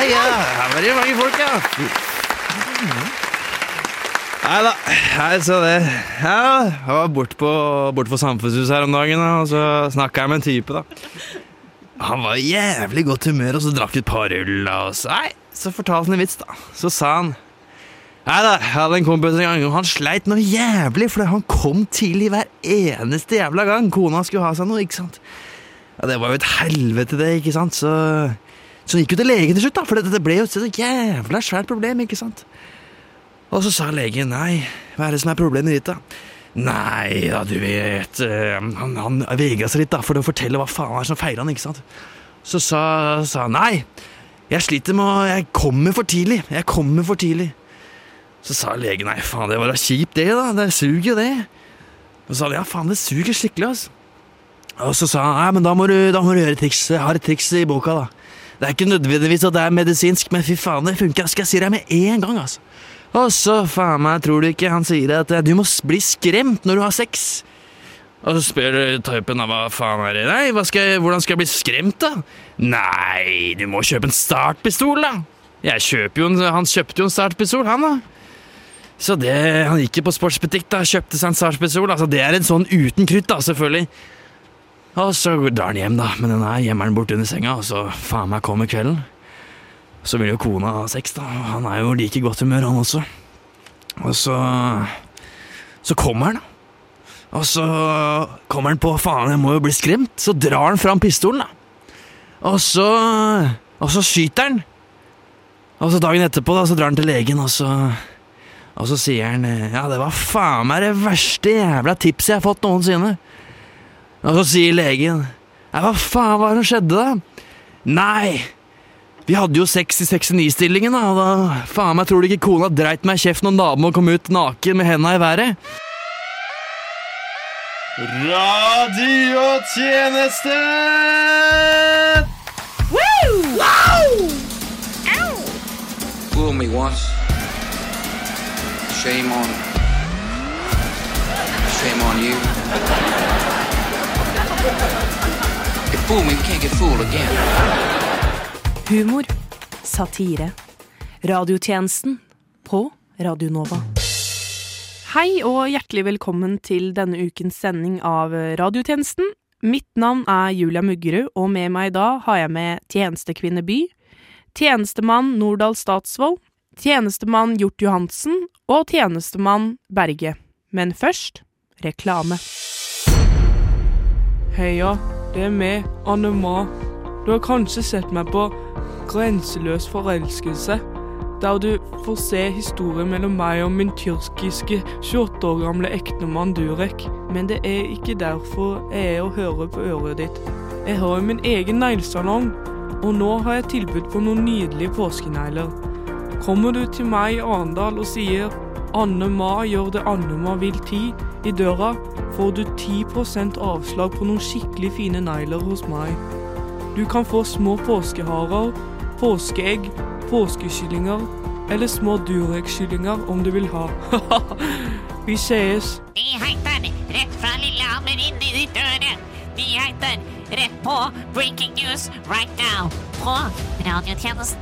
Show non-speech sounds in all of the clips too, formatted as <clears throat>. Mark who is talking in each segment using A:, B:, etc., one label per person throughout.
A: ja, her var det mange folk, ja. Nei da. jeg så det jeg var bort på, bort på Samfunnshuset her om dagen, og så snakka jeg med en type, da. Han var i jævlig godt humør, og så drakk et par øl, og så, nei, så fortalte han en vits, da. Så sa han Nei da, jeg hadde en kompis en gang, og han sleit noe jævlig, for han kom tidlig hver eneste jævla gang kona skulle ha seg noe, ikke sant. Ja, Det var jo et helvete, det, ikke sant, så Så han gikk jo til legen til slutt, da, for det, ble jo et jævla svært problem, ikke sant. Og så sa legen nei, hva er det som er problemet ditt, da? Nei, da, du vet eh, Han, han vega seg litt da, for å fortelle hva faen er som feiler han, ikke sant. Så sa han nei, jeg sliter med å Jeg kommer for tidlig. Jeg kommer for tidlig. Så sa legen nei, faen, det var da kjipt, det, da. Det suger jo, det. Og så sa han ja, faen, det suger skikkelig, altså. Og så sa han nei, men da må du, da må du gjøre et triks. Jeg har et triks i boka, da. Det er ikke nødvendigvis at det er medisinsk, men fy faen, det funka. Skal jeg si deg med en gang, altså. Og så, faen meg, tror du ikke han sier at eh, du må bli skremt når du har sex? Og så spør typen hva faen er det? Nei, skal jeg, hvordan skal jeg bli skremt, da? Nei, du må kjøpe en startpistol, da. Jeg kjøper jo en, han kjøpte jo en startpistol, han, da. Så det, han gikk jo på sportsbutikk, da, kjøpte seg en startpistol. Altså, det er en sånn uten krutt, da, selvfølgelig. Og så drar han hjem, da, med den her gjemmer han bort under senga, og så faen meg kommer kvelden. Så vil jo kona ha sex, da. og Han er jo like godt humør, han også. Og så Så kommer han, da. Og så kommer han på faen, jeg må jo bli skremt. Så drar han fram pistolen, da. Og så Og så skyter han. Og så dagen etterpå da, så drar han til legen, og så Og så sier han Ja, det var faen meg det verste jævla tipset jeg har fått noensinne. Og så sier legen Nei, hva faen var det som skjedde, da? Nei, vi hadde jo sex i 69-stillingen, da. da faen meg tror du ikke kona dreit meg i kjeften når naboen kom ut naken med henda i været? Radiotjeneste!
B: Fool me once. Shame on. Shame on you.
C: Humor, satire, radiotjenesten på Radio Nova. Hei og hjertelig velkommen til denne ukens sending av radiotjenesten. Mitt navn er Julia Muggerud, og med meg i dag har jeg med tjenestekvinne By, tjenestemann Nordahl Statsvold, tjenestemann Hjort Johansen og tjenestemann Berge. Men først reklame. Heia, det er meg, Anne Ma. Du har kanskje sett meg på Grenseløs forelskelse, der du får se historien mellom meg og min tyrkiske 28 år gamle ektemann Durek. Men det er ikke derfor jeg er å høre på øret ditt. Jeg har jo min egen neglesalong, og nå har jeg tilbud på noen nydelige påskenegler. Kommer du til meg i Arendal og sier Anne Ma gjør det Anne Ma vil ti i døra, får du 10% avslag på noen skikkelig fine negler hos meg. Du kan få små påskeharer, påskeegg, påskekyllinger eller små durekkyllinger om du vil ha. <laughs> Vi sees.
D: heter rett fra Lillehammer inn i ditt øre. heter rett på Breaking News right now på radiotjenesten.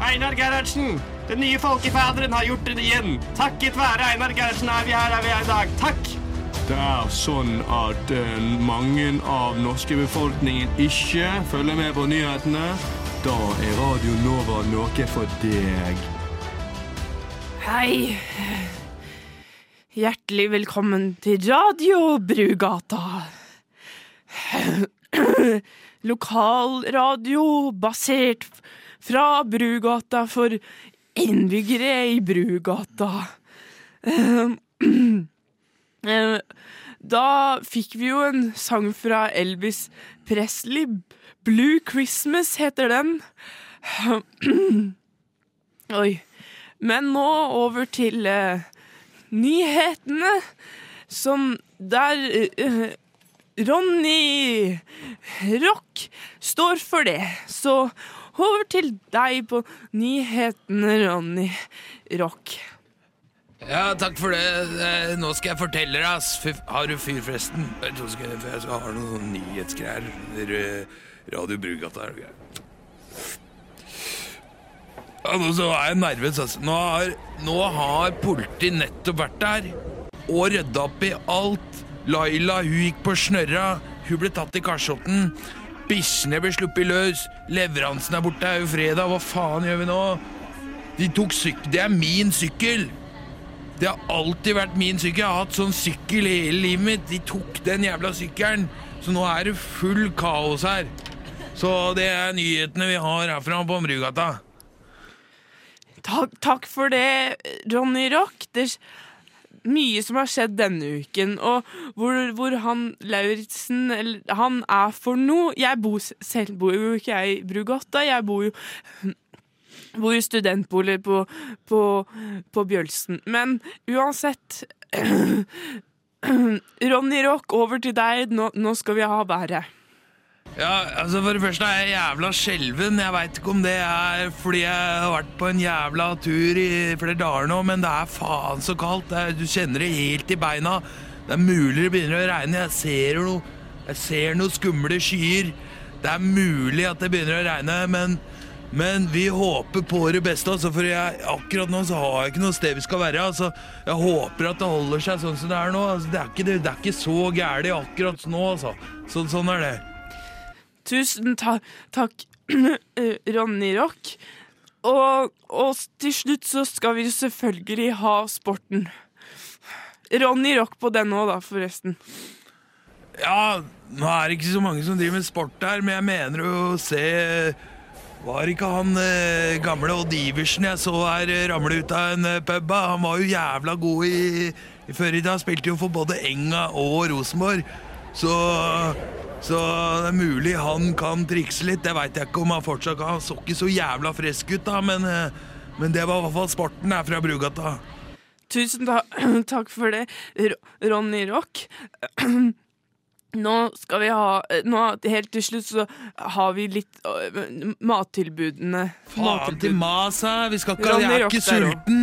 E: Einar Gerhardsen! Den nye folkefaderen har gjort det igjen. Takket være Einar Gerhardsen er vi her er vi er i dag. Takk! Det er sånn at uh, mange av norske befolkningen ikke følger med på nyhetene. Da er Radio Nova noe for deg.
C: Hei. Hjertelig velkommen til Radio Brugata. Lokalradio basert fra Brugata for innbyggere i Brugata. Eh, <clears throat> eh, Da fikk vi jo en sang fra Elvis Presley. Blue Christmas heter den. <clears throat> Oi. Men nå over til uh, nyhetene, som der uh, Ronny Rock står for det. Så over til deg på nyhetene, Ronny Rock.
A: Ja, takk for det. Eh, Nå skal jeg fortelle deg, ass. Har du fyr, forresten? Jeg tror for jeg skal ha noen nyhetsgreier. Radio Brugata og greier.
F: Ja, nå så er jeg nervøs, altså. Nå har, nå har politiet nettopp vært der og rydda opp i alt. Laila, hun gikk på snørra. Hun ble tatt i Karsotten. Bikkjene ble sluppet løs. Leveransen er borte. Det er jo fredag. Hva faen gjør vi nå? De tok sykkel Det er min sykkel! Det har alltid vært min sykkel. Jeg har hatt sånn sykkel hele livet mitt. De tok den jævla sykkelen. Så nå er det full kaos her. Så det er nyhetene vi har herfra på Omrugata.
C: Takk, takk for det, Ronny Rock. Det mye som har skjedd denne uken, og hvor, hvor han Lauritzen Han er for noe. Jeg bor selv bor jo ikke jeg i Brugata, jeg bor jo <clears throat> bor i studentbolig på, på, på Bjølsen. Men uansett <clears throat> Ronny Rock, over til deg. Nå, nå skal vi ha været.
F: Ja, altså For det første er jeg jævla skjelven. Jeg veit ikke om det er fordi jeg har vært på en jævla tur i flere dager nå, men det er faen så kaldt. Du kjenner det helt i beina. Det er mulig det begynner å regne. Jeg ser noe Jeg ser noen skumle skyer. Det er mulig at det begynner å regne, men men vi håper på det beste, altså, for jeg, akkurat nå så har jeg ikke noe sted vi skal være. Altså, jeg håper at det holder seg sånn som det er nå. Altså, det, er ikke, det, det er ikke så gærent akkurat nå, altså. Så, sånn er det.
C: Tusen ta takk, <clears throat> Ronny Rock. Og, og til slutt så skal vi selvfølgelig ha sporten. Ronny Rock på den òg, da, forresten.
F: Ja, nå er det ikke så mange som driver med sport her, men jeg mener å se Var ikke han eh, gamle Odd Iversen jeg så her eh, ramle ut av en eh, pub? Han var jo jævla god i, i før i dag. Spilte jo for både Enga og Rosenborg. Så så det er mulig han kan trikse litt. Det veit jeg ikke om han fortsatt kan. Han så ikke så jævla frisk ut, da, men, eh, men det var i hvert fall sporten her fra Brugata.
C: Tusen ta <clears throat> takk for det, R Ronny Rock. <clears throat> Nå skal vi ha Nå, Helt til slutt så har vi litt uh, mattilbudene.
F: Faen til mas her! Vi skal ikke,
C: Ronny
F: jeg er
C: Rock
F: ikke sulten!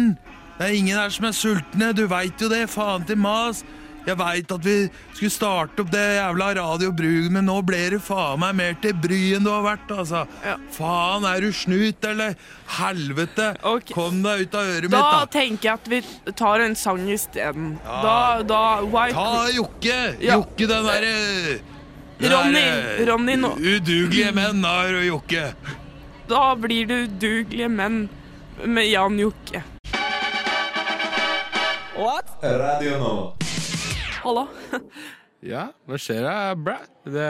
F: Det er ingen her som er sultne, du veit jo det! Faen til mas! Jeg veit at vi skulle starte opp det jævla Radio Brug, men nå ble det faen meg mer til bry enn du har vært, altså.
C: Ja.
F: Faen, er du snut, eller? Helvete!
C: Okay.
F: Kom deg ut av øret mitt,
C: Da
F: da!
C: tenker jeg at vi tar en sang isteden. Da, da White
F: Ta Jokke!
C: Ja.
F: Jokke, den derre
C: Ronny,
F: der,
C: Ronny, nå-
F: Udugelige menn har Jokke.
C: Da blir det udugelige menn med Jan Jokke.
G: Radio Nova.
C: Halla. <laughs>
H: Ja, hva skjer da, bra? Det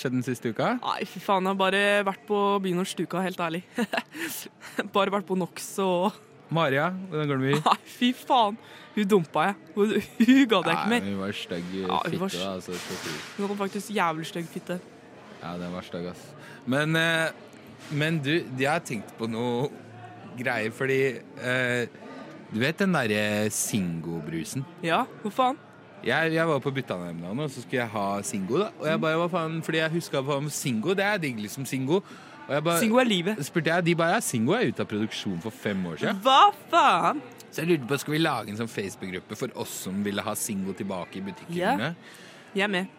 H: skjedde den siste uka?
C: Nei, fy faen, jeg har bare vært på byen og stuka, helt ærlig. <laughs> bare vært på NOx og
H: Maria, hvordan går det med <laughs>
C: Nei, fy faen. Hun dumpa jeg. Hun, hun ga det ikke mer.
H: hun var stygg
C: Ja,
H: fitte,
C: var
H: da. Altså.
C: Hun hadde faktisk jævlig stygg fitte.
H: ja, den var stygg, ass. Men, eh, men du, jeg har tenkt på noe greier, fordi eh, Du vet den derre Singo-brusen?
C: Ja, hva faen?
H: Jeg, jeg var på Byttanheim og nå, så skulle jeg ha Singo. da Og jeg bare, hva faen, Fordi jeg huska på Singo. Det er digg, liksom. Singo. Og jeg bare,
C: Singo er livet.
H: spurte jeg, De bare ja, Singo er ute av produksjon for fem år siden.
C: Hva faen?
H: Så jeg lurte på, Skal vi lage en sånn Facebook-gruppe for oss som ville ha Singo tilbake i butikkene?
C: Ja. Jeg er med.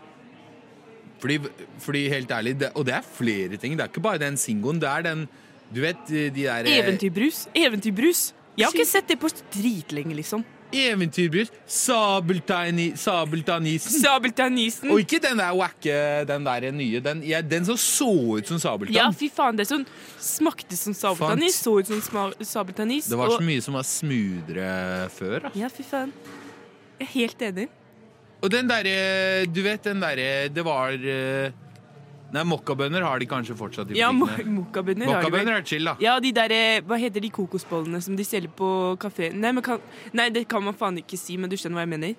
H: Fordi, fordi helt ærlig, det, Og det er flere ting. Det er ikke bare den Singoen. Det er den Du vet de der eh,
C: Eventyrbrus. Eventyrbrus. Jeg har ikke sett det på dritlenge, liksom.
H: Eventyrbrus. Sabeltanni- Sabeltannisen.
C: Sabeltannisen.
H: Og ikke den der wacke, den der nye. Den, ja, den som så ut som sabeltann.
C: Ja, fy faen. Det som smakte som sabeltannis, så ut som sabeltannis.
H: Det var
C: og-
H: så mye som var smoothere før. Da.
C: Ja, fy faen. Jeg er helt enig.
H: Og den derre Du vet den derre Det var eh, Nei, mokkabønner har de kanskje fortsatt i
C: Ja, mo-
H: butikkene.
C: mokkabønner har de vel.
H: Mokkabønner er chill, da.
C: Ja, de der, eh, hva heter de kokosbollene som de selger på kafé? Nei, men kan, nei, det kan man faen ikke si, men du skjønner hva jeg mener?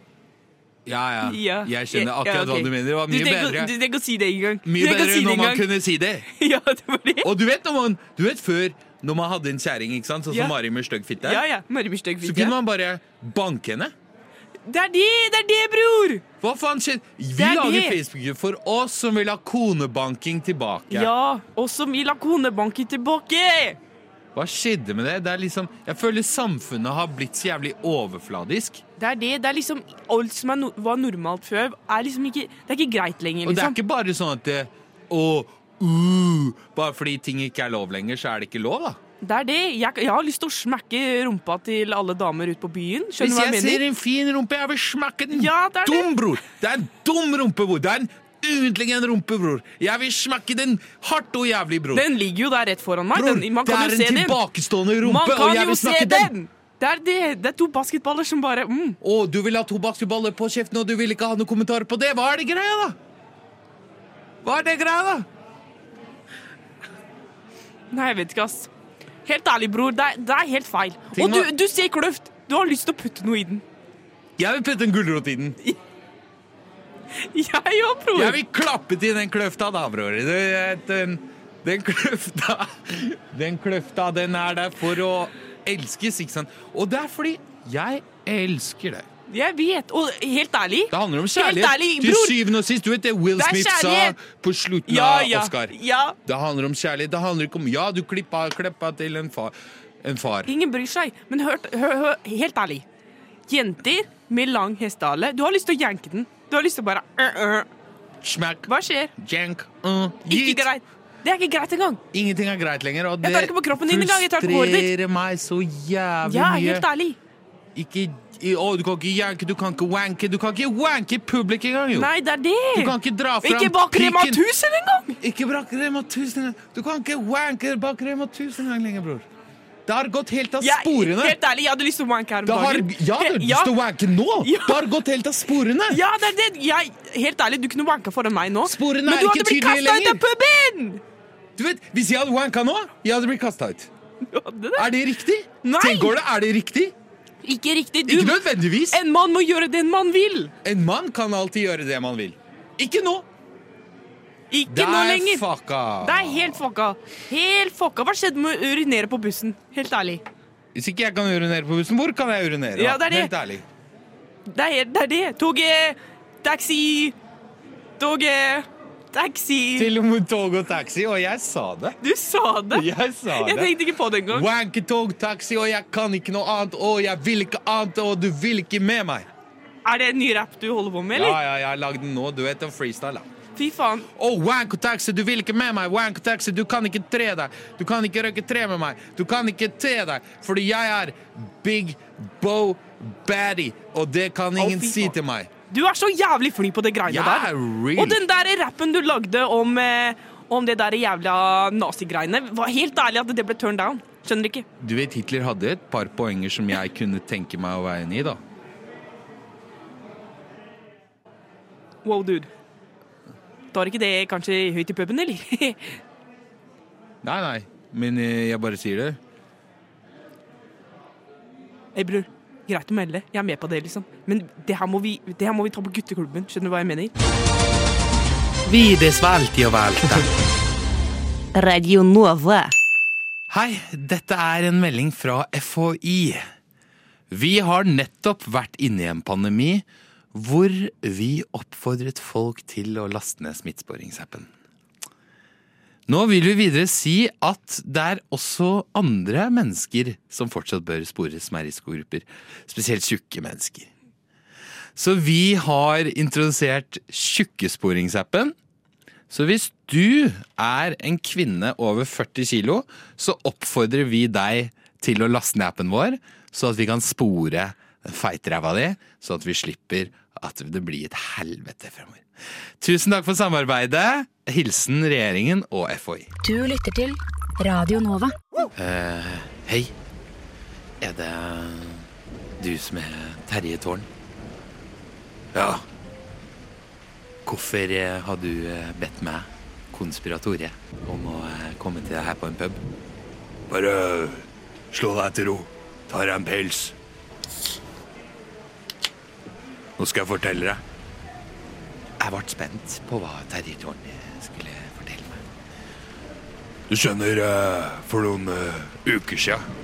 H: Ja, ja. <laughs>
C: Ja.
H: Jeg skjønner
C: Ja,
H: akkurat
C: ok.
H: hva du mener. Det var mye
C: trenger ikke-
H: bedre.
C: Du trenger ikke å si det engang. Du
H: Mye
C: trenger ikke å
H: bedre
C: si det
H: når man
C: engang.
H: kunne si det. <laughs>
C: Ja, det var det.
H: Og du vet, når man, du vet før, når man hadde en kjerring, ikke sant? sånn
C: Ja.
H: som Mari med stygg fitte,
C: Ja, ja. Mari med stygg
H: så
C: fitte.
H: kunne man bare banke henne.
C: Det er det, det er det, bror!
H: Hva faen skjedde? Vi
C: er
H: lager. Facebook-gruppe for oss som vil ha konebanking tilbake.
C: Ja, oss som vil ha konebanking tilbake!
H: Hva skjedde med det? det er liksom, jeg føler samfunnet har blitt så jævlig overfladisk.
C: Det er det. Det er liksom Alt som no var normalt før, er liksom ikke Det er ikke greit lenger,
H: Og det er
C: liksom.
H: ikke bare sånn at det, å, uh, Bare fordi ting ikke er lov lenger, så er det ikke lov, da.
C: Det er det. Jeg, jeg har lyst til å smekke rumpa til alle damer ute på byen.
H: Hvis
C: Skjønner hva
H: jeg
C: jeg
H: ser en fin rumpe, jeg vil smekke den.
C: Ja, det er det.
H: dum, bror. Det er en dum rumpe, bror. Det er en uendelig rumpe, bror. Jeg vil smekke den hardt og jævlig, bror.
C: Den ligger jo der rett foran meg.
H: Bror,
C: den, man
H: det
C: kan
H: er en
C: se den.
H: tilbakestående rumpe,
C: Man
H: og jeg vil
C: se
H: den.
C: den! Det er det. Det er to basketballer som bare mm.
H: Å, du vil ha to basketballer på kjeften, og du vil ikke ha noen kommentarer på det? Hva er det greia, da? Hva er det greia, da?
C: Nei, jeg vet ikke, ass. Helt ærlig, bror. Det er, det er helt feil.
H: Ting
C: Og du,
H: må-
C: du ser kløft. Du har lyst til å putte noe i den.
H: Jeg vil putte en gulrot i den. <laughs>
C: Jeg òg, bror.
H: Jeg vil klappe til den kløfta, da, bror. Den, den kløfta Den kløfta, den er der for å elskes, ikke sant? Og det er fordi jeg elsker det.
C: Jeg vet. Og helt ærlig
H: Det handler om kjærlighet.
C: ærlig,
H: Til syvende og sist, du vet det Will
C: Det
H: Smith sa på slutten
C: Ja,
H: av. Oscar.
C: Ja.
H: Det handler om kjærlighet. Det handler ikke om Ja, du klippa, kleppa til en far. En far.
C: Ingen bryr seg. Men hør, hør, hør helt ærlig. Jenter med lang hestehale, du har lyst til å janke den. Du har lyst til å bare uh, uh.
H: Smack,
C: Hva skjer?
H: jank, uh,
C: Ikke greit. Det er ikke greit engang.
H: Ingenting er greit lenger, og det frustrerer meg så jævlig
C: Ja,
H: mye.
C: helt ærlig.
H: Ikke i- Å, du kan ikke janke, du kan ikke wanke. Du kan ikke wanke i publikum engang, jo!
C: Nei, det er det.
H: Du kan ikke dra fram
C: Ikke bak Rema 1000 engang!
H: Ikke bak Rema 1000 engang! Du kan ikke wanke bak Rema 1000 engang lenger, bror. Det har gått helt av
C: sporene.
H: sporene.
C: Helt ærlig, jeg hadde lyst til å wanke her om
H: dagen. har, ja, du har lyst til å wanke nå! <laughs>
C: Ja.
H: Det har gått helt av sporene!
C: Ja, det er det. Jeg, helt ærlig, du kunne wanka foran meg nå.
H: Sporene
C: men du hadde blitt kasta ut av puben!
H: Du vet, Hvis jeg hadde wanka nå, jeg hadde blitt kasta ut.
C: Det.
H: Er det riktig?
C: Nei.
H: Tenk over det, er det riktig?
C: Ikke riktig. Du,
H: Ikke nødvendigvis.
C: en mann må gjøre det en mann vil.
H: En mann kan alltid gjøre det man vil. Ikke nå!
C: Ikke
H: Det
C: nå
H: er
C: lenger.
H: fucka.
C: Det er helt fucka. Helt fucka. Hva skjedde med å urinere på bussen? Helt ærlig.
H: Hvis ikke jeg kan urinere på bussen, hvor kan jeg urinere?
C: Ja, det er det.
H: Helt ærlig.
C: Det er det. Er det. Toget, taxi, toget, taxi.
H: Til og med tog og taxi, og jeg sa det.
C: Du sa det.
H: Jeg sa
C: Jeg
H: det.
C: tenkte ikke på det engang.
H: Wanketog, taxi, og jeg kan ikke noe annet, og jeg vil ikke annet, og du vil ikke med meg.
C: Er det en ny rap du holder på med,
H: Ja,
C: eller?
H: ja, jeg har lagd den nå. Du vet en freestyle, da.
C: Fy faen.
H: Oh, wanko taxi, du vil ikke med meg. Wanko taxi, du kan ikke tre deg. Du kan ikke røyke tre med meg. Du kan ikke te deg, fordi jeg er Big Bo Baddy, og det kan ingen
C: oh,
H: si til meg.
C: Du er så jævlig flink på det greiene
H: yeah,
C: der.
H: really.
C: Og den der rappen du lagde om, eh, om det der jævla nazigreiene, var helt ærlig at det ble turned down. Skjønner ikke.
H: Du vet, Hitler hadde et par poenger som jeg kunne tenke meg å være enig i, da.
C: Wow, dude. Tar ikke det kanskje høyt i puben, eller? <laughs>
H: Nei, nei, men eh, jeg bare sier det.
C: Hei, bror. Greit å melde. Jeg er med på det, liksom. Men det her må vi, det her må vi ta på gutteklubben. Skjønner du hva jeg mener?
H: Vide svalti og valta. <laughs>
I: Radio Nova.
H: Hei, dette er en melding fra FHI. Vi har nettopp vært inne i en pandemi hvor vi oppfordret folk til å laste ned smittesporingsappen. Nå vil vi videre si at det er også andre mennesker som fortsatt bør spores er risikogrupper, spesielt tjukke mennesker. Så vi har introdusert tjukkesporingsappen. Så hvis du er en kvinne over 40 kilo, så oppfordrer vi deg til å laste ned appen vår, så at vi kan spore feitræva di, så at vi slipper at det blir et helvete fremover. Tusen takk for samarbeidet. Hilsen regjeringen og FHI.
I: Du lytter til Radio Nova.
H: Uh, hei. Er det du som er Terje Tårn? Ja. Hvorfor eh, har du eh, bedt meg, konspiratore, om å komme til deg her på en pub? Bare slå deg til ro. Tar deg en pils. Nå skal jeg fortelle deg. Jeg ble spent på hva eh, skulle fortelle meg. Du skjønner, eh, for noen eh, uker siden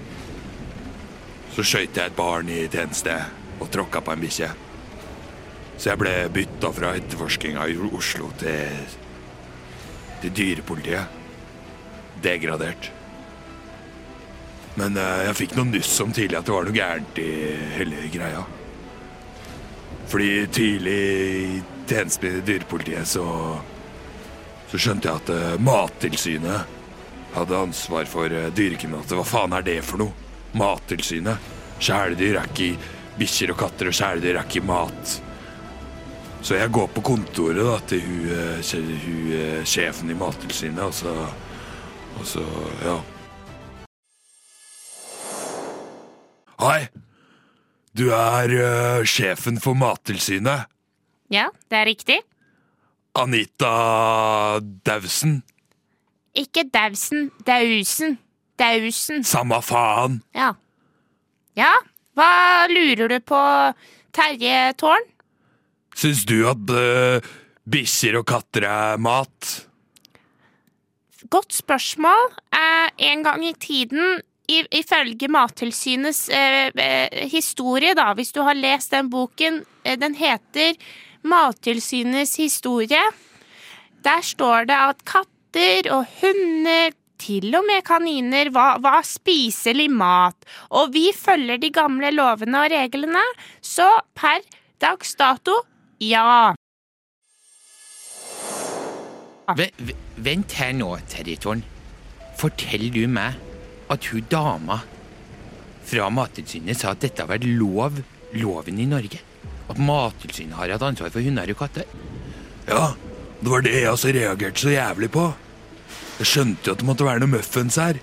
H: så skøyt jeg et barn i tjeneste og tråkka på en bikkje. Så jeg ble bytta fra etterforskinga i Oslo til, til dyrepolitiet. Degradert. Men eh, jeg fikk noe nyss om tidlig at det var noe gærent i hele greia. Fordi tidlig i tjenesten i dyrepolitiet så så skjønte jeg at eh, Mattilsynet
F: hadde ansvar for eh, dyrekriminalitet. Hva faen er det for noe? Mattilsynet. Kjæledyr er ikke Bikkjer og katter og kjæledyr er ikke mat. Så jeg går på kontoret da til hun, eh, hun sjefen i Mattilsynet, og så Og så, ja. Hei! Du er uh, sjefen for Mattilsynet.
D: Ja, det er riktig.
F: Anita Dausen.
D: Ikke Dausen, Dausen. Dausen.
F: Samme faen.
D: Ja. Ja, hva lurer du på, Terje Tårn?
F: Syns du at uh, bikkjer og katter er mat?
D: Godt spørsmål. Eh, en gang i tiden, ifølge Mattilsynets eh, eh, historie, da, hvis du har lest den boken, eh, den heter Mattilsynets historie. Der står det at katter og hunder, til og med kaniner, var, var spiselig mat, og vi følger de gamle lovene og reglene, så per dags dato, ja.
J: Vent her nå, territoren. Fortell du meg at hun dama fra Mattilsynet sa at dette har vært lov, loven i Norge? At Mattilsynet har hatt ansvar for hunder og katter?
F: Ja, det var det jeg også reagerte så jævlig på. Jeg skjønte jo at det måtte være noe muffens her.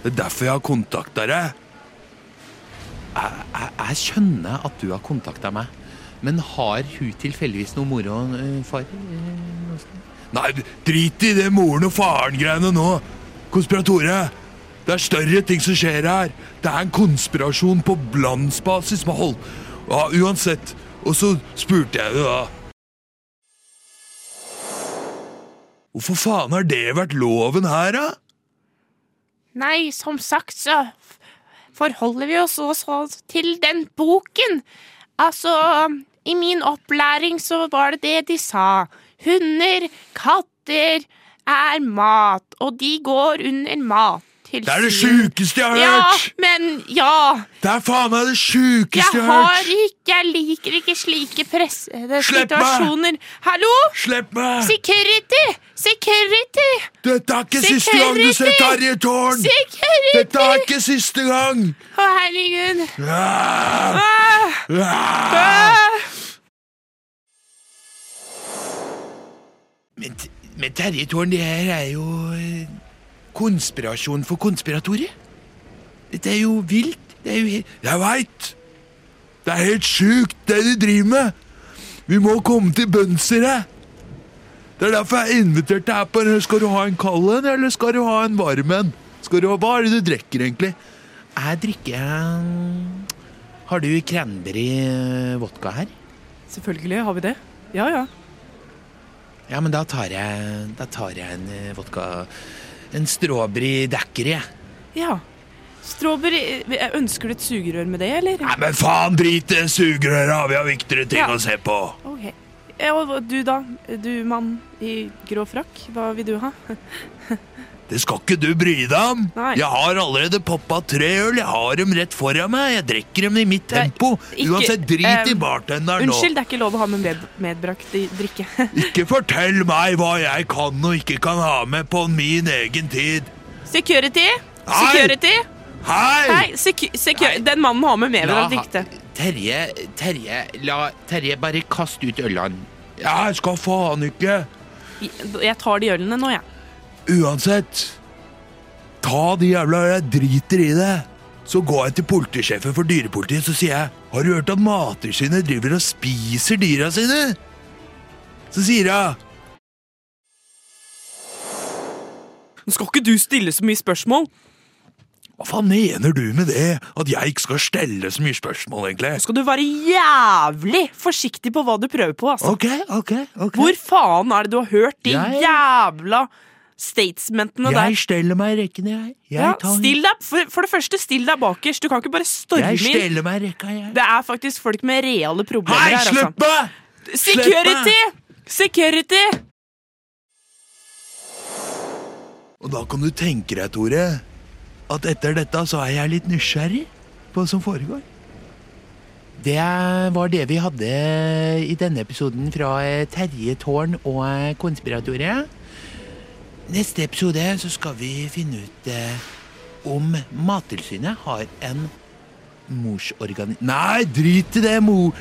F: Det er derfor jeg har kontakta deg.
J: Jeg, jeg, jeg skjønner at du har kontakta meg, men har hun tilfeldigvis noe mor og far?
F: Nei, drit i det moren og faren-greiene nå. Konspiratore. Det er større ting som skjer her. Det er en konspirasjon på landsbasis med hold... Ja, uansett. Og så spurte jeg jo da Hvorfor faen har det vært loven her, da?
D: Nei, som sagt så forholder vi oss også til den boken. Altså, i min opplæring så var det det de sa. Hunder, katter er mat, og de går under mat.
F: Det er det sjukeste jeg har
D: Ja,
F: hørt!
D: men ja.
F: Det er faen meg det sjukeste
D: Jeg
F: jeg har
D: har
F: hørt!
D: ikke Jeg liker ikke slike pressede
F: situasjoner. meg!
D: Hallo?
F: Slipp meg!
D: Security! Security!
F: Dette er ikke siste gang du ser Terje Tårn!
D: Security!
F: Dette er ikke siste gang!
D: Å, herregud.
F: Ah!
D: Ah!
F: Ah!
D: Ah!
J: Men, men Terje Tårn, det her er jo eh, konspirasjon for konspiratorer. Dette er jo vilt. Det er jo helt
F: Jeg veit! Det er helt sjukt, det du driver med! Vi må komme til bunns i det! Det er derfor jeg inviterte deg her på en. Skal du ha en kald en, eller skal du ha en varm en? Skal du ha, Hva er det du drikker, egentlig?
J: Jeg drikker eh, Har du cranberry eh, vodka her?
C: Selvfølgelig har vi det. Ja, ja.
J: Ja, men da tar jeg, da tar jeg en eh, vodka En strawberry daiquiri.
C: Ja. Strawberry eh, Ønsker du et sugerør med det, eller?
F: Nei, men faen, drit i det sugerøret! Vi har viktigere ting
C: Ja.
F: å se på.
C: Ok. Og du da? Du mann i grå frakk, hva vil du ha? <laughs>
F: Det skal ikke du bry deg om.
C: Nei.
F: Jeg har allerede poppa tre øl. Jeg har dem rett foran meg. Jeg drikker dem i mitt tempo.
C: ikke-
F: Uansett, drit i
C: eh,
F: bartenderen nå.
C: Unnskyld, det er ikke lov å ha med, med medbrakt i drikke. <laughs>
F: Ikke fortell meg hva jeg kan og ikke kan ha med på min egen tid.
C: Security!
F: Hei!
C: Security!
F: Hei!
C: Hei, secu secu den mannen har med medbrakt drikke.
J: Terje, Terje, la Terje bare kaste ut ølene.
F: Jeg skal faen ikke.
C: Jeg tar de ølene nå, jeg.
F: Uansett. Ta de jævla Jeg driter i det. Så går jeg til politisjefen for dyrepolitiet så sier jeg Har du hørt at Mattilsynet driver og spiser dyra sine? Så sier hun
C: Nå skal ikke du stille så mye spørsmål.
F: Hva faen mener du med det? At jeg ikke skal stelle så mye spørsmål, egentlig?
C: Nå skal du være jævlig forsiktig på hva du prøver på, altså.
F: Ok, ok, ok.
C: Hvor faen er det du har hørt de
F: Jeg-
C: jævla statementene der?
F: Jeg steller meg i rekken, jeg. jeg
C: Ja,
F: tar-
C: deg, for, for det første, still deg bakerst. Du kan ikke bare storme
F: Jeg
C: inn.
F: steller meg i rekka, jeg.
C: Det er faktisk folk med reale problemer
F: Hei,
C: her, Hei,
F: slutt meg!
C: Security! Security!
F: Og da kan du tenke deg, Tore, at etter dette så er jeg litt nysgjerrig på hva som foregår.
J: Det var det vi hadde i denne episoden fra Terje Tårn og Konspiratoret. Neste episode så skal vi finne ut eh, om Mattilsynet har en morsorgani... Nei, drit i det, mor!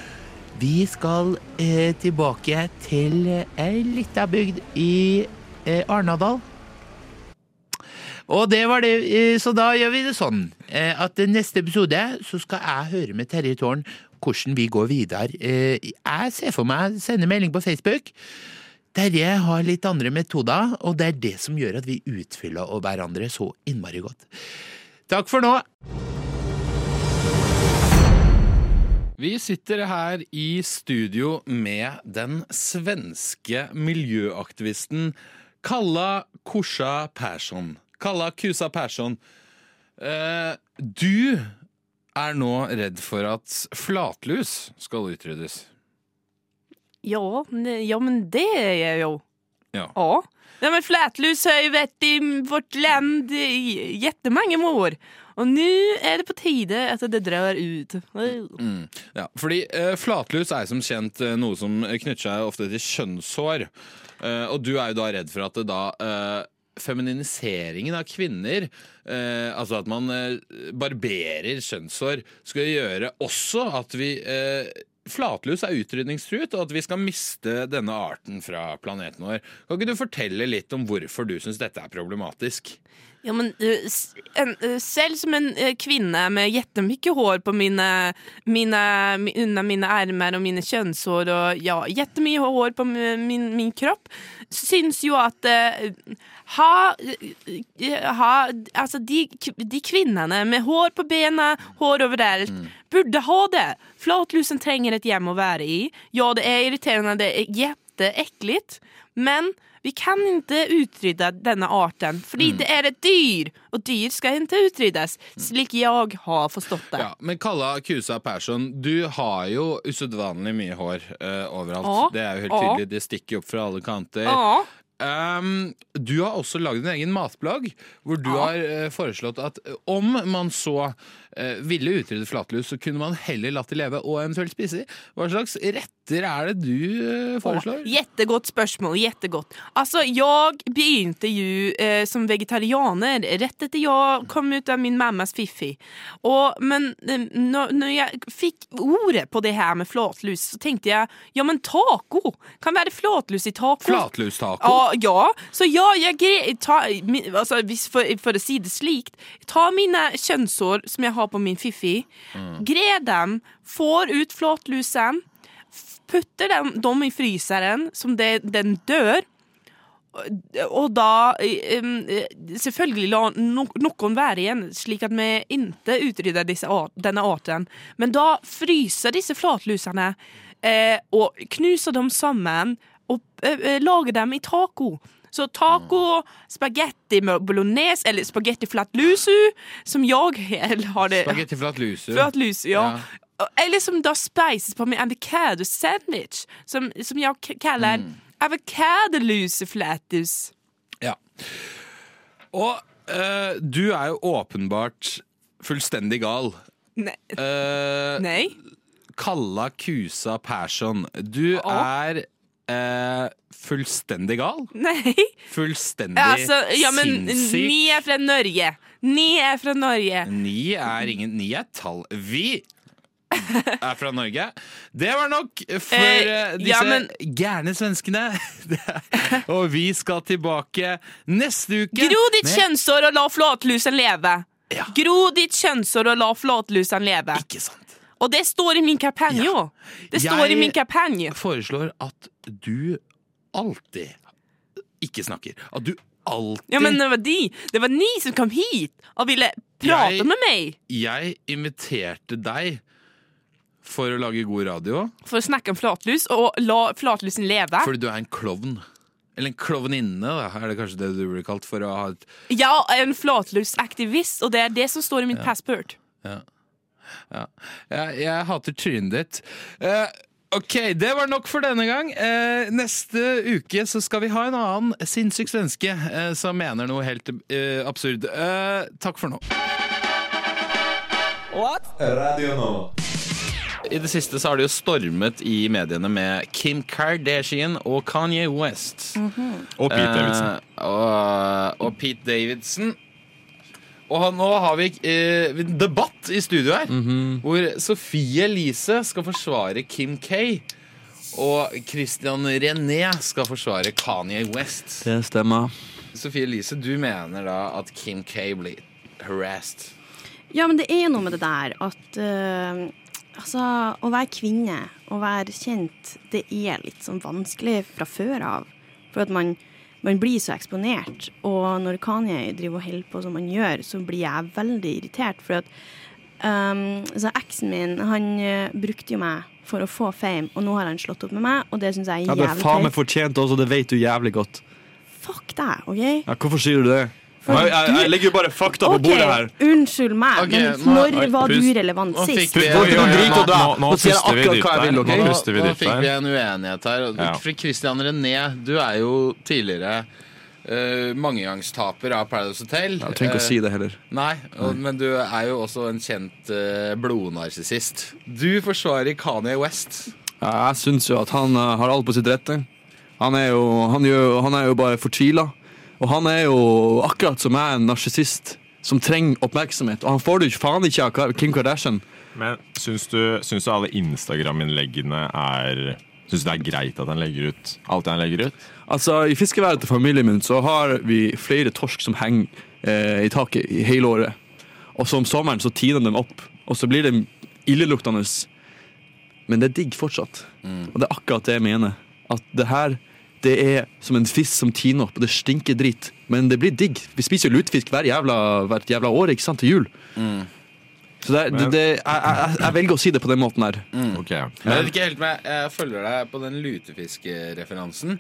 J: Vi skal eh, tilbake til ei lita bygd i eh, Arnadal. Og det var det, eh, så da gjør vi det sånn eh, at neste episode så skal jeg høre med Terje Tårn hvordan vi går videre. Eh, Jeg ser for meg sende melding på Facebook. Terje har litt andre metoder, og det er det som gjør at vi utfyller hverandre så innmari godt. Takk for nå.
H: Vi sitter her i studio med den svenske miljøaktivisten Kalla Kusa Persson. Kalla Kusa Persson. Eh, du er nå redd for at flatlus skal utryddes.
C: Ja, ja men det är jag ju.
H: Ja.
C: Ja. ja men flätlus har ju varit i vårt land i jättemånga år. Och nu är det på tide att det drar ut.
H: Mm. Ja, fordi eh, flatlus er som kjent eh, noe som knytter seg ofte til kjønnshår. Eh, og du er jo da redd for at det da eh, Feminiseringen av kvinner, eh, altså at man eh, barberer kjønnshår, skal gjøre også at vi Flatlus er utrydningstruet, og at vi skal miste denne arten fra planeten vår. Kan ikke du fortelle litt om hvorfor du syns dette er problematisk?
C: Ja, men en, selv som en kvinne med jettemye hår på mine, mine, under mine ermer og mine kjønnshår og ja, jettemye hår på min, min, min kropp syns jo at eh, ha, ha, Altså, de, de kvinnene med hår på bena, hår overalt, mm. burde ha det. Flatlusen trenger et hjem å være i. Ja, det er irriterende, det er kjempeekkelt, Men vi kan ikke utrydde denne arten, fordi det er et dyr, og dyr skal ikke utryddes, slik jeg har forstått det.
H: Ja, men Kalla Kusa Persson, du har jo usedvanlig mye hår uh, overalt.
C: Ja.
H: Det er jo helt tydelig. Det stikker opp fra alle kanter.
C: Ja.
H: Um, du har også lagd en egen matblogg, hvor du
C: Ja.
H: har uh, foreslått at eh, om man så ville utrydde flatlus, så kunne man heller latt de leve og eventuelt spise de. Hva slags retter er det du eh, foreslår?
C: Jättegott spørsmål, jättegott. Altså, jeg begynte jo eh, som vegetarianer rett etter jeg kom ut av min mammas fiffi. Og, men når, når när jag fick ordet på det her med flatlus så tenkte jeg ja men taco, kan være flatlus i taco?
H: Flatlustaco?
C: Ja, ja. Så ja, jeg ta, altså, for, for å si det slikt, ta mine kjønnshår som jeg har på min fiffi, Grer dem, får ut flåtlusen, putter dem, dem i fryseren som det, den dør, og da um, selvfølgelig la no, noen være igjen, slik at vi ikke utrydder denne arten. Men da fryser disse flatlusene eh, og knuser dem sammen og eh, eh, lager dem i taco. Så taco, spagetti med bolognese, eller spagetti flatlusu, som jeg <laughs> har det
H: Spagetti flatlusu.
C: Flatlus, ja. Eller som da spices på med avocado sandwich, som, som jeg kaller
H: Mm.
C: flatus.
H: Ja. Og uh, du er jo åpenbart fullstendig gal.
C: Nei.
H: Uh,
C: Nei.
H: Kalla Kusa Persson, du er eh, fullstendig gal? <laughs>
C: Nei.
H: Fullstendig
C: Altså, ja, men
H: sinnssyk?
C: ni er fra Norge. Ni er fra Norge.
H: Ni er ingen Ni er tall. Vi er fra Norge. Det var nok for
C: Eh,
H: eh, disse
C: ja, men-
H: gærne svenskene. <laughs> og vi skal tilbake neste uke.
C: Gro ditt
H: med-
C: kjønnshår og la flatlusen leve.
H: Ja.
C: Gro ditt kjønnshår og la flatlusen leve.
H: Ikke sant.
C: Og det står i min kampanje
H: Ja.
C: Det står
H: Jeg-
C: i min kampanje.
H: foreslår at du alltid ikke snakker. At du alltid
C: Ja, men det var de. Det var ni som kom hit og ville prate
H: Jeg-
C: med meg
H: Jeg inviterte deg for å lage god radio
C: for å snakke om flatlus og la flatlusen leve.
H: fordi du er en klovn. Eller en klovninne, da, er det kanskje det du blir kalt for å ha et
C: er en flatlusaktivist, og det er det som står i min passport.
H: Ja. Ja. Jeg, jeg hater trynet ditt. Eh, ok, det var nok for denne gang. Eh, neste uke så skal vi ha en annen sinnssyk svenske eh, som mener noe helt eh, absurd. Eh, takk for nå.
K: Radio Nova.
H: i det siste så har det jo stormet i mediene med Kim Kardashian og Kanye West.
G: Og Pete Davidson.
H: Eh, og, og Pete Davidson. Og nå har vi eh, en debatt i studio her, hvor Sofie Elise skal forsvare Kim K. Og Christian René skal forsvare Kanye West.
A: Det stemmer.
H: Sofie Elise, du mener da at Kim K blir harassed?
L: Ja, men det er noe med det der at uh, Altså, å være kvinne, å være kjent, det er litt sånn vanskelig fra før av. For at man, man blir så eksponert. Og når Kanye driver og holder på som han gjør, så blir jeg veldig irritert. For at um, så eksen min, han eh, brukte jo meg for å få fame, og nå har han slått opp med meg, og det syns jeg er jævlig teit.
A: Ja, det er faen meg fortjent også, det vet du jævlig godt.
L: Fuck deg, OK?
A: Ja, hvorfor sier du det? Jeg, jeg, jeg legger jo bare fakta på
L: okay,
A: bordet her.
L: Unnskyld meg,
H: okay,
L: men
H: nå-
L: når
H: oi,
L: var
H: pust.
L: du relevant
H: Nå
L: sist?
H: vi-
A: Nå- nå
G: nå- nå
A: Nå
G: puster vi dypt der. Nå
H: Nå, nå fikk vi en uenighet her.
G: Ja.
H: For Christian René, du er jo tidligere uh, mangegangstaper av Paradise Hotel.
A: Jeg trenger ikke å si det heller.
H: Nei, og, men du er jo også en kjent uh, blodnarsissist. Du forsvarer Kanye West.
A: Ja, jeg syns jo at han uh, har alt på sitt rette. Han er jo, han gjør, han er jo bare fortvila. Og han er jo akkurat som meg, en narsissist som trenger oppmerksomhet. Og han får det jo faen ikke av Kim Kardashian.
G: Men syns du, syns du alle Instagram-innleggene er Syns du det er greit at han legger ut alt det han legger ut?
A: Altså, I fiskeværet til familien min så har vi flere torsk som henger eh, i taket i hele året. Og så om sommeren så tiner de opp, og så blir de illeluktende. Men det er digg fortsatt. Og det er akkurat det jeg mener. At det her det er som en fisk som tiner opp, og det stinker dritt. Men det blir digg. Vi spiser jo lutefisk hver jævla, hvert jævla år ikke sant, til jul. Så det, det, det, jeg, jeg, jeg velger å si det på den måten her.
G: Ok.
H: Jeg vet ikke helt med, jeg følger deg på den lutefiskereferansen.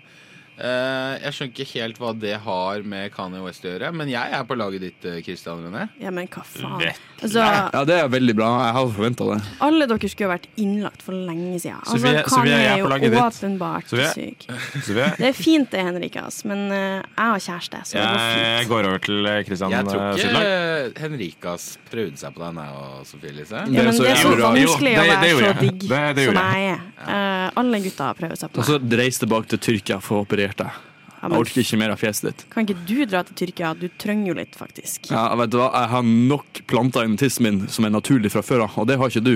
H: Eh, jeg skjønner ikke helt hva det har med Kanye West å gjøre, men jeg er på laget ditt, Kristian Christian René.
L: Ja, men hva faen? Altså,
A: Ja, det er veldig bra. Jeg har forventa det.
L: alle dere skulle ha vært innlagt for lenge siden. Altså,
G: Sofie-
L: Kanye
G: Sofie, jeg er på
L: jo
G: laget ditt.
L: åpenbart
G: Sofie?
L: syk.
G: Sofie,
L: Det er fint det, Henrikas, men uh, jeg har kjæreste, så det går
G: jeg går over til Kristian
H: Jeg tror
G: eh,
H: ikke eh, Henrikas prøvde seg på deg Og Sofie Elise.
L: Ja, men det er så
A: jeg.
L: Vanskelig å være så digg som jeg er. Uh, alle gutta prøver seg på
A: Og så reis tilbake til Tyrkia for å operere deg. jeg.
L: Jeg
A: orker ikke mer av fjeset ditt.
L: kan ikke du dra til Tyrkia? Du trenger jo litt, faktisk.
A: Ja, vet du hva? Jeg har nok planter i tissen min som er naturlig fra før av, og det har ikke du.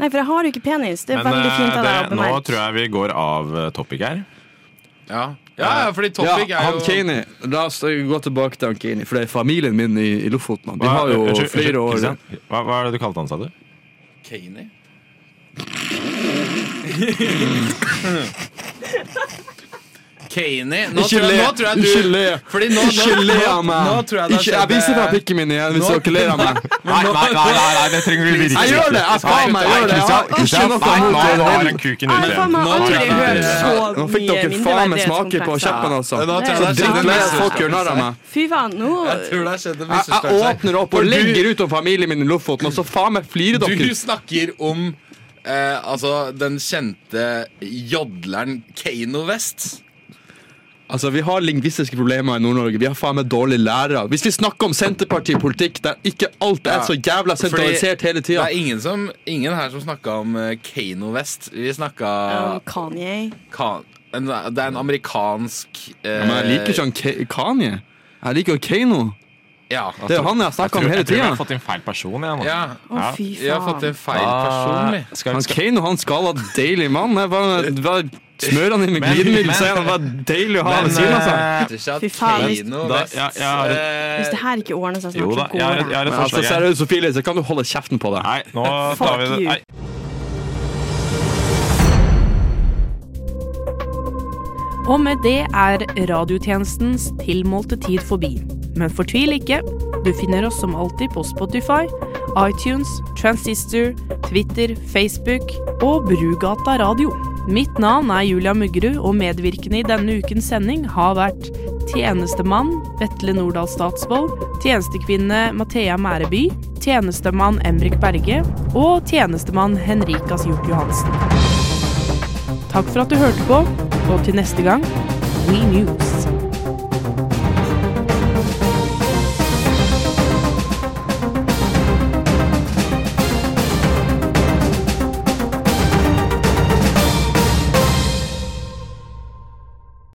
L: Nei, for jeg har jo ikke penis. Det er
G: Men
L: veldig
G: eh,
L: fint av deg å
G: bemerke. nå tror jeg vi går av eh, topic her.
H: Ja, ja, ja fordi Topic
A: ja,
H: er
A: han
H: jo
A: Kani, La oss gå tilbake til han Kini, for det er familien min i, i Lofoten. De har jo
G: Unnskyld,
A: flere år.
G: Hva, hva er det du kalte han, sa du?
H: Kaney. <laughs> Kaney Nå,
A: Ikke
H: tror jeg-
A: le! Ikke
H: du
A: le!
H: Fordi nå, nå,
A: Ikke le av meg!
H: nå tror jeg
A: Ikke, jeg viser deg pikken min igjen hvis dere ler av meg. <laughs>
G: Nei, nei, nei, nei, nei, det trenger du virkelig
A: Jeg gjør det! Jeg faen meg gjør det! Jeg har ikke noe
G: mot
A: det.
H: Nå
A: fikk dere faen meg smake på kjeppen, altså. Folk gjør narr av meg.
L: Fy faen, nå
H: Jeg
A: åpner opp og legger ut om familien min i Lofoten, og så faen meg flirer
H: Du snakker om eh, altså den kjente jodleren Kano West.
A: Altså, Vi har lingvistiske problemer i Nord-Norge. Vi har faen meg dårlige lærere. Hvis vi snakker om Senterpartipolitikk der ikke alt er så jævla sentralisert hele
H: Det er ingen, som, ingen her som snakka om uh, Kano West. Vi snakka
L: um, Kanye.
H: Kan- Det er en amerikansk eh,
A: Men jeg liker ikke han Kanye. Jeg liker Kano.
H: Ja.
A: Det er jo han jeg har
G: Jeg
A: snakka om hele
G: jeg tror vi har fått inn feil person. Jeg, nå.
H: ja.
L: Å, fy
H: Vi har fått en feil person.
G: Ah, skal,
A: Han
G: skal,
A: Kano han skalla deilig mann. Jeg bare, bare smører han inn med
G: Men-
A: glidemiddel, så er han bare deilig å ha ved siden av seg.
G: eh,
L: Fy faen, hvis-
H: Kano
G: Da-
H: West.
G: ja, jeg har et-
H: eh,
L: Hvis det her ikke ordner seg
G: jo
L: snart,
G: da,
L: så
G: jeg har,
L: går
G: et- jeg har
L: det.
G: et
A: Men Altså,
G: forslag her.
A: seriøst, Sofie Elise, kan du holde kjeften på deg?
G: Nei, nå tar vi det.
L: you.
G: Nei.
C: Og med det er radiotjenestens tilmålte tid forbi. Men fortvil ikke. Du finner oss som alltid på Spotify, iTunes, Transistor, Twitter, Facebook og Brugata radio. Mitt navn er Julia Muggerud, og medvirkende i denne ukens sending har vært tjenestemann Vetle Nordahl Statsvold, tjenestekvinne Mathea Mæreby, tjenestemann Emrik Berge og tjenestemann Henrikas Hjort Johansen. Takk for at du hørte på, og til neste gang We News.